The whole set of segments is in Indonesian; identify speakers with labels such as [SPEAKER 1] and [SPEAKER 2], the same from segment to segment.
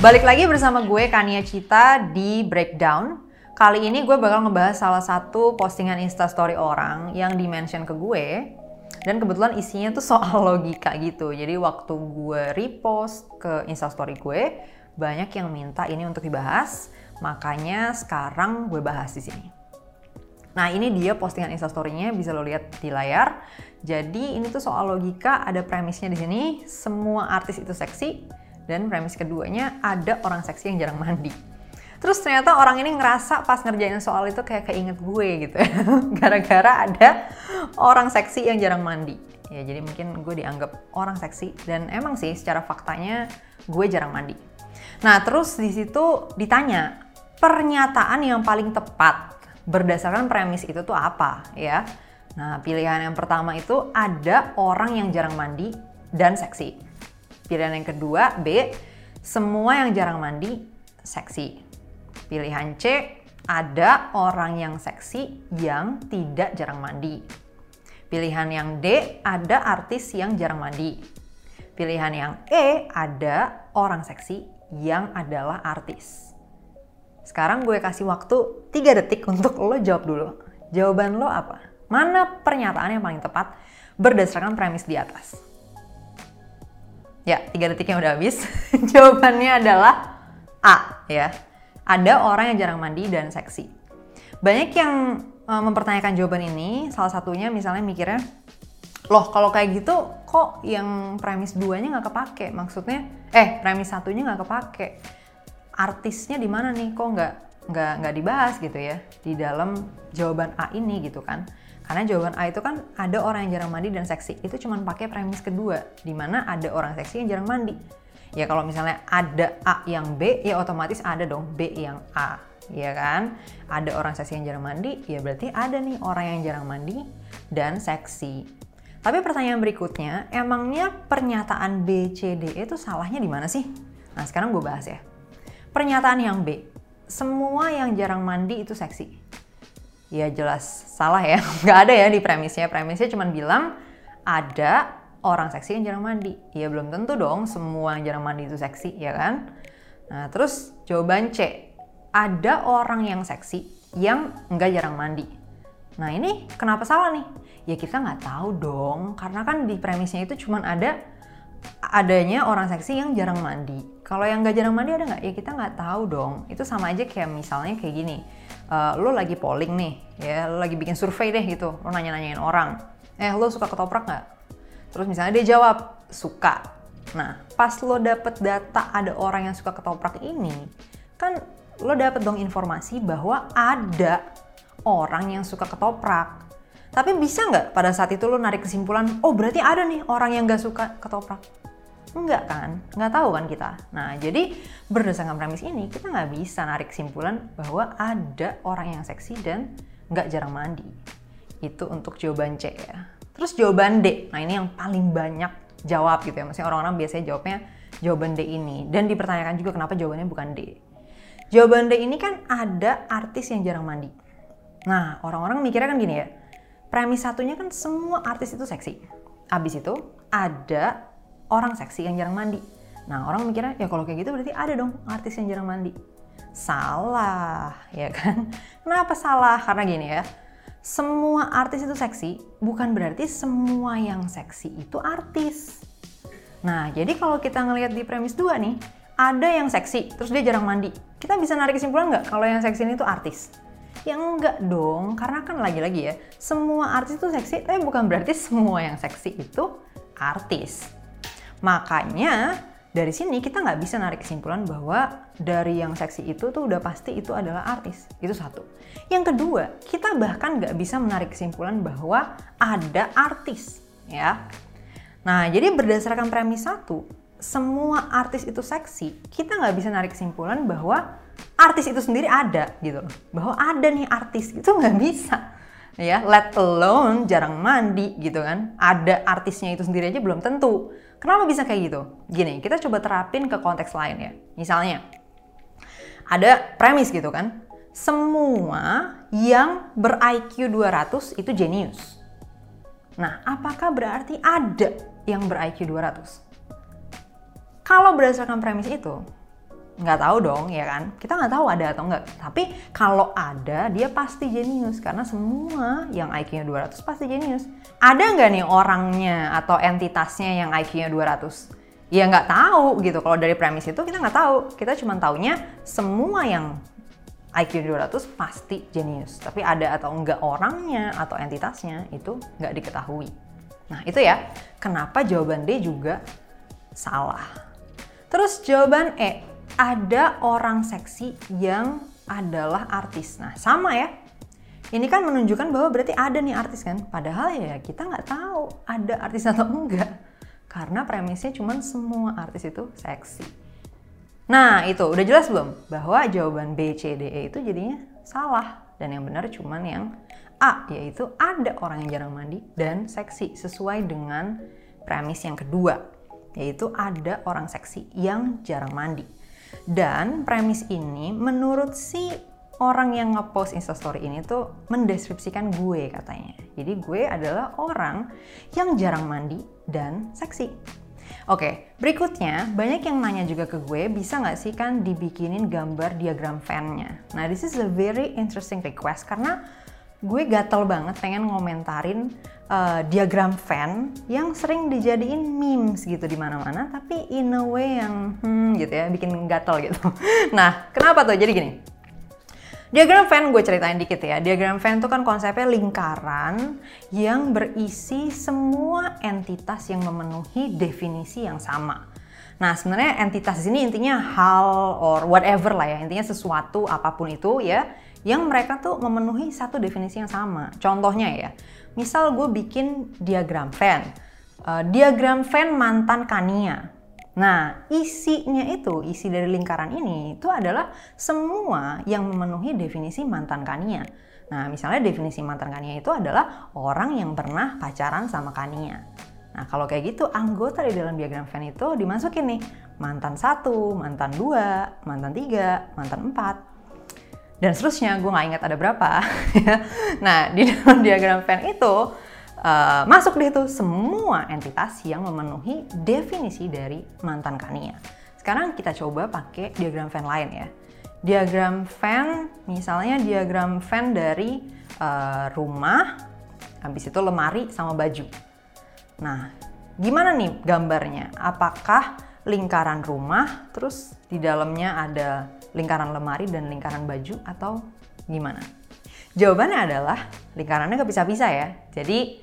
[SPEAKER 1] Balik lagi bersama gue Kania Cita di Breakdown. Kali ini gue bakal ngebahas salah satu postingan instastory orang yang dimention ke gue. Dan kebetulan isinya tuh soal logika gitu. Jadi waktu gue repost ke instastory gue, banyak yang minta ini untuk dibahas. Makanya sekarang gue bahas di sini. Nah ini dia postingan instastory-nya bisa lo lihat di layar. Jadi ini tuh soal logika, ada premisnya di sini. Semua artis itu seksi, dan premis keduanya ada orang seksi yang jarang mandi. Terus ternyata orang ini ngerasa pas ngerjain soal itu kayak keinget gue gitu ya. Gara-gara ada orang seksi yang jarang mandi. Ya jadi mungkin gue dianggap orang seksi dan emang sih secara faktanya gue jarang mandi. Nah terus di situ ditanya pernyataan yang paling tepat berdasarkan premis itu tuh apa ya. Nah pilihan yang pertama itu ada orang yang jarang mandi dan seksi. Pilihan yang kedua, B, semua yang jarang mandi seksi. Pilihan C, ada orang yang seksi yang tidak jarang mandi. Pilihan yang D, ada artis yang jarang mandi. Pilihan yang E, ada orang seksi yang adalah artis. Sekarang gue kasih waktu 3 detik untuk lo jawab dulu. Jawaban lo apa? Mana pernyataan yang paling tepat berdasarkan premis di atas? Ya, tiga detiknya udah habis. Jawabannya adalah A, ya. Ada orang yang jarang mandi dan seksi. Banyak yang uh, mempertanyakan jawaban ini, salah satunya misalnya mikirnya, loh kalau kayak gitu kok yang premis duanya nggak kepake? Maksudnya, eh premis satunya nggak kepake. Artisnya di mana nih? Kok nggak nggak nggak dibahas gitu ya di dalam jawaban A ini gitu kan? Karena jawaban A itu kan ada orang yang jarang mandi dan seksi. Itu cuma pakai premis kedua, di mana ada orang seksi yang jarang mandi. Ya kalau misalnya ada A yang B, ya otomatis ada dong B yang A. Ya kan? Ada orang seksi yang jarang mandi, ya berarti ada nih orang yang jarang mandi dan seksi. Tapi pertanyaan berikutnya, emangnya pernyataan B, C, D itu salahnya di mana sih? Nah sekarang gue bahas ya. Pernyataan yang B, semua yang jarang mandi itu seksi ya jelas salah ya. Nggak ada ya di premisnya. Premisnya cuma bilang ada orang seksi yang jarang mandi. Ya belum tentu dong semua yang jarang mandi itu seksi, ya kan? Nah terus jawaban C. Ada orang yang seksi yang nggak jarang mandi. Nah ini kenapa salah nih? Ya kita nggak tahu dong, karena kan di premisnya itu cuma ada adanya orang seksi yang jarang mandi. Kalau yang nggak jarang mandi ada nggak? Ya kita nggak tahu dong. Itu sama aja kayak misalnya kayak gini uh, lo lagi polling nih, ya lo lagi bikin survei deh gitu, lo nanya-nanyain orang, eh lo suka ketoprak nggak? Terus misalnya dia jawab suka. Nah, pas lo dapet data ada orang yang suka ketoprak ini, kan lo dapet dong informasi bahwa ada orang yang suka ketoprak. Tapi bisa nggak pada saat itu lo narik kesimpulan, oh berarti ada nih orang yang nggak suka ketoprak? Enggak kan, nggak tahu kan kita. Nah, jadi berdasarkan premis ini, kita nggak bisa narik kesimpulan bahwa ada orang yang seksi dan nggak jarang mandi. Itu untuk jawaban C ya. Terus jawaban D, nah ini yang paling banyak jawab gitu ya. Maksudnya orang-orang biasanya jawabnya jawaban D ini. Dan dipertanyakan juga kenapa jawabannya bukan D. Jawaban D ini kan ada artis yang jarang mandi. Nah, orang-orang mikirnya kan gini ya. Premis satunya kan semua artis itu seksi. Abis itu ada orang seksi yang jarang mandi. Nah orang mikirnya ya kalau kayak gitu berarti ada dong artis yang jarang mandi. Salah, ya kan? Kenapa salah? Karena gini ya, semua artis itu seksi bukan berarti semua yang seksi itu artis. Nah, jadi kalau kita ngelihat di premis dua nih, ada yang seksi, terus dia jarang mandi. Kita bisa narik kesimpulan nggak kalau yang seksi ini tuh artis? Ya enggak dong, karena kan lagi-lagi ya, semua artis itu seksi, tapi bukan berarti semua yang seksi itu artis. Makanya dari sini kita nggak bisa narik kesimpulan bahwa dari yang seksi itu tuh udah pasti itu adalah artis. Itu satu. Yang kedua, kita bahkan nggak bisa menarik kesimpulan bahwa ada artis, ya. Nah, jadi berdasarkan premis satu, semua artis itu seksi, kita nggak bisa narik kesimpulan bahwa artis itu sendiri ada gitu loh. Bahwa ada nih artis, itu nggak bisa. Ya, let alone jarang mandi gitu kan. Ada artisnya itu sendiri aja belum tentu. Kenapa bisa kayak gitu? Gini, kita coba terapin ke konteks lain ya. Misalnya, ada premis gitu kan. Semua yang ber-IQ 200 itu jenius. Nah, apakah berarti ada yang ber-IQ 200? Kalau berdasarkan premis itu, nggak tahu dong ya kan? Kita nggak tahu ada atau enggak tapi kalau ada dia pasti jenius. Karena semua yang IQ-nya 200 pasti jenius. Ada nggak nih orangnya atau entitasnya yang IQ-nya 200 ya nggak tahu gitu. Kalau dari premis itu kita nggak tahu. Kita cuma taunya semua yang IQ 200 pasti jenius. Tapi ada atau enggak orangnya atau entitasnya itu nggak diketahui. Nah itu ya. Kenapa jawaban D juga salah? Terus jawaban E ada orang seksi yang adalah artis nah sama ya ini kan menunjukkan bahwa berarti ada nih artis kan padahal ya kita nggak tahu ada artis atau enggak karena premisnya cuma semua artis itu seksi. Nah, itu udah jelas belum? Bahwa jawaban B, C, D, E itu jadinya salah. Dan yang benar cuma yang A, yaitu ada orang yang jarang mandi dan seksi sesuai dengan premis yang kedua, yaitu ada orang seksi yang jarang mandi. Dan premis ini menurut si orang yang ngepost instastory ini tuh mendeskripsikan gue katanya. Jadi gue adalah orang yang jarang mandi dan seksi. Oke, berikutnya banyak yang nanya juga ke gue, bisa nggak sih kan dibikinin gambar diagram fan-nya? Nah, this is a very interesting request karena gue gatel banget pengen ngomentarin uh, diagram fan yang sering dijadiin memes gitu di mana-mana, tapi in a way yang hmm gitu ya, bikin gatel gitu. Nah, kenapa tuh? Jadi gini, Diagram Venn gue ceritain dikit ya. Diagram Venn itu kan konsepnya lingkaran yang berisi semua entitas yang memenuhi definisi yang sama. Nah, sebenarnya entitas ini intinya hal or whatever lah ya, intinya sesuatu apa pun itu ya, yang mereka tuh memenuhi satu definisi yang sama. Contohnya ya, misal gue bikin diagram Venn. Uh, diagram Venn mantan Kania. Nah, isinya itu, isi dari lingkaran ini itu adalah semua yang memenuhi definisi mantan kania. Nah, misalnya definisi mantan kania itu adalah orang yang pernah pacaran sama kania. Nah, kalau kayak gitu, anggota di dalam diagram Venn itu dimasukin nih, mantan satu, mantan dua, mantan tiga, mantan empat, dan seterusnya, gue nggak ingat ada berapa. nah, di dalam diagram Venn itu, uh, masuk deh tuh semua entitas yang memenuhi definisi dari mantan kania. Sekarang kita coba pakai diagram Venn lain ya. Diagram Venn, misalnya diagram Venn dari uh, rumah, habis itu lemari sama baju. Nah, gimana nih gambarnya? Apakah lingkaran rumah, terus di dalamnya ada lingkaran lemari dan lingkaran baju atau gimana? Jawabannya adalah lingkarannya kepisah-pisah ya. Jadi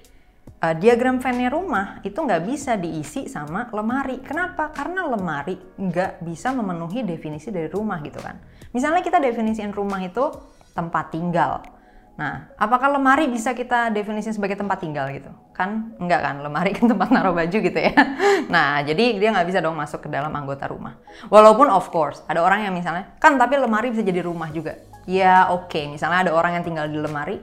[SPEAKER 1] uh, diagram Venn-nya rumah itu nggak bisa diisi sama lemari. Kenapa? Karena lemari nggak bisa memenuhi definisi dari rumah gitu kan. Misalnya kita definisiin rumah itu tempat tinggal. Nah, apakah lemari bisa kita definisikan sebagai tempat tinggal gitu? Kan enggak kan, lemari kan tempat naruh baju gitu ya. Nah, jadi dia nggak bisa dong masuk ke dalam anggota rumah. Walaupun of course, ada orang yang misalnya, kan tapi lemari bisa jadi rumah juga. Ya oke, okay. misalnya ada orang yang tinggal di lemari,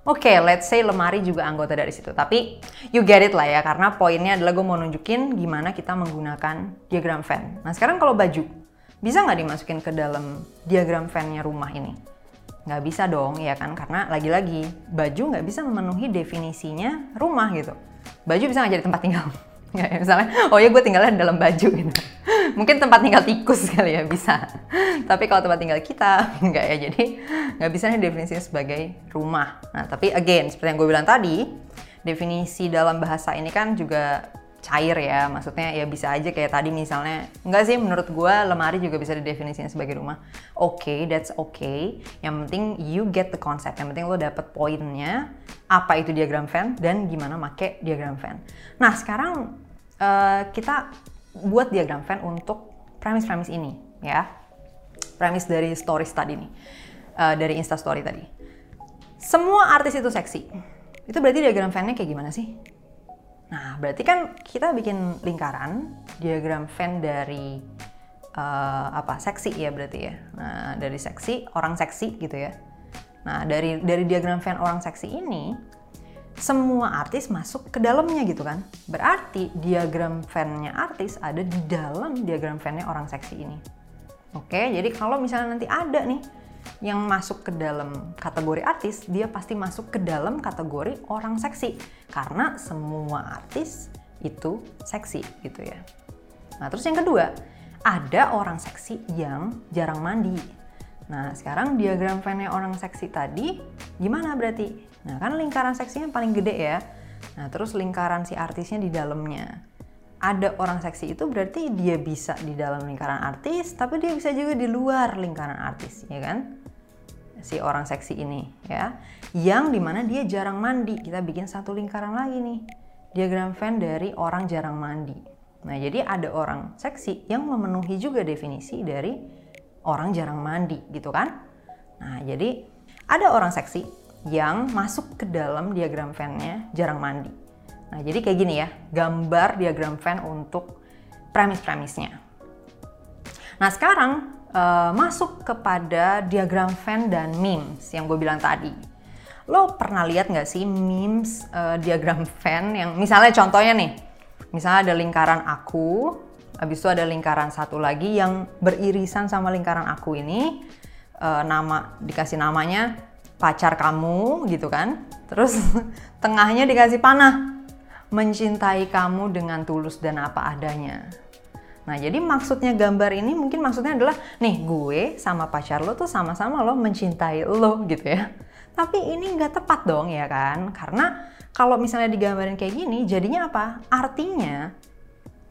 [SPEAKER 1] Oke, okay, let's say lemari juga anggota dari situ. Tapi you get it lah ya, karena poinnya adalah gue mau nunjukin gimana kita menggunakan diagram Venn. Nah sekarang kalau baju, bisa nggak dimasukin ke dalam diagram Venn-nya rumah ini? Nggak bisa dong, ya kan? Karena lagi-lagi baju nggak bisa memenuhi definisinya rumah gitu. Baju bisa nggak jadi tempat tinggal? Ya, misalnya, oh ya gue tinggalnya dalam baju gitu. Mungkin tempat tinggal tikus kali ya, bisa. Tapi kalau tempat tinggal kita, nggak ya. Jadi nggak bisa nih definisinya sebagai rumah. Nah, tapi again, seperti yang gue bilang tadi, definisi dalam bahasa ini kan juga cair ya. Maksudnya ya bisa aja kayak tadi misalnya enggak sih menurut gue lemari juga bisa didefinisikan sebagai rumah. Oke okay, that's okay. Yang penting you get the concept. Yang penting lo dapet poinnya apa itu diagram Venn dan gimana make diagram Venn nah sekarang uh, kita buat diagram Venn untuk premis-premis ini ya. Premis dari stories tadi nih. Uh, dari Insta Story tadi. Semua artis itu seksi. Itu berarti diagram Venn-nya kayak gimana sih Nah, berarti kan kita bikin lingkaran diagram Venn dari uh, apa? Seksi ya berarti ya. Nah, dari seksi orang seksi gitu ya. Nah, dari dari diagram Venn orang seksi ini semua artis masuk ke dalamnya gitu kan. Berarti diagram Venn-nya artis ada di dalam diagram Venn-nya orang seksi ini. Oke, jadi kalau misalnya nanti ada nih yang masuk ke dalam kategori artis, dia pasti masuk ke dalam kategori orang seksi. Karena semua artis itu seksi gitu ya. Nah terus yang kedua, ada orang seksi yang jarang mandi. Nah, sekarang diagram Venn-nya orang seksi tadi gimana berarti? Nah, kan lingkaran seksinya paling gede ya. Nah, terus lingkaran si artisnya di dalamnya. Ada orang seksi itu berarti dia bisa di dalam lingkaran artis, tapi dia bisa juga di luar lingkaran artis, ya kan? Si orang seksi ini, ya. Yang di mana dia jarang mandi. Kita bikin satu lingkaran lagi nih. Diagram Venn dari orang jarang mandi. Nah, jadi ada orang seksi yang memenuhi juga definisi dari orang jarang mandi gitu kan. Nah, jadi ada orang seksi yang masuk ke dalam diagram Venn-nya jarang mandi. Nah, jadi kayak gini ya, gambar diagram Venn untuk premis-premisnya. Nah, sekarang uh, masuk kepada diagram Venn dan memes yang gue bilang tadi. Lo pernah lihat nggak sih memes uh, diagram Venn yang misalnya contohnya nih, Misalnya ada lingkaran aku, habis itu ada lingkaran satu lagi yang beririsan sama lingkaran aku ini, e, nama dikasih namanya pacar kamu gitu kan. Terus tengahnya dikasih panah, mencintai kamu dengan tulus dan apa adanya. Nah, jadi maksudnya gambar ini mungkin maksudnya adalah nih gue sama pacar lo tuh sama-sama lo mencintai lo gitu ya. Tapi ini nggak tepat dong ya kan? Karena kalau misalnya digambarin kayak gini, jadinya apa? Artinya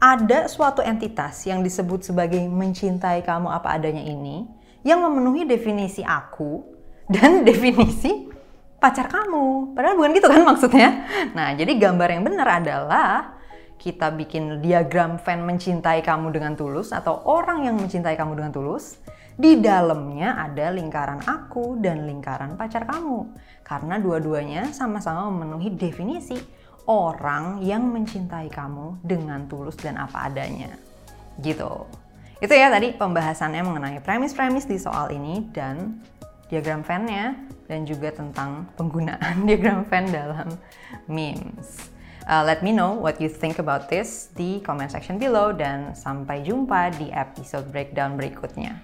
[SPEAKER 1] ada suatu entitas yang disebut sebagai mencintai kamu apa adanya ini yang memenuhi definisi aku dan definisi pacar kamu. Padahal bukan gitu kan maksudnya. Nah, jadi gambar yang benar adalah kita bikin diagram fan mencintai kamu dengan tulus atau orang yang mencintai kamu dengan tulus. Di dalamnya ada lingkaran aku dan lingkaran pacar kamu. Karena dua-duanya sama-sama memenuhi definisi orang yang mencintai kamu dengan tulus dan apa adanya. Gitu. Itu ya tadi pembahasannya mengenai premis-premis di soal ini dan diagram fan-nya dan juga tentang penggunaan diagram fan dalam memes. Uh, let me know what you think about this di comment section below dan sampai jumpa di episode breakdown berikutnya.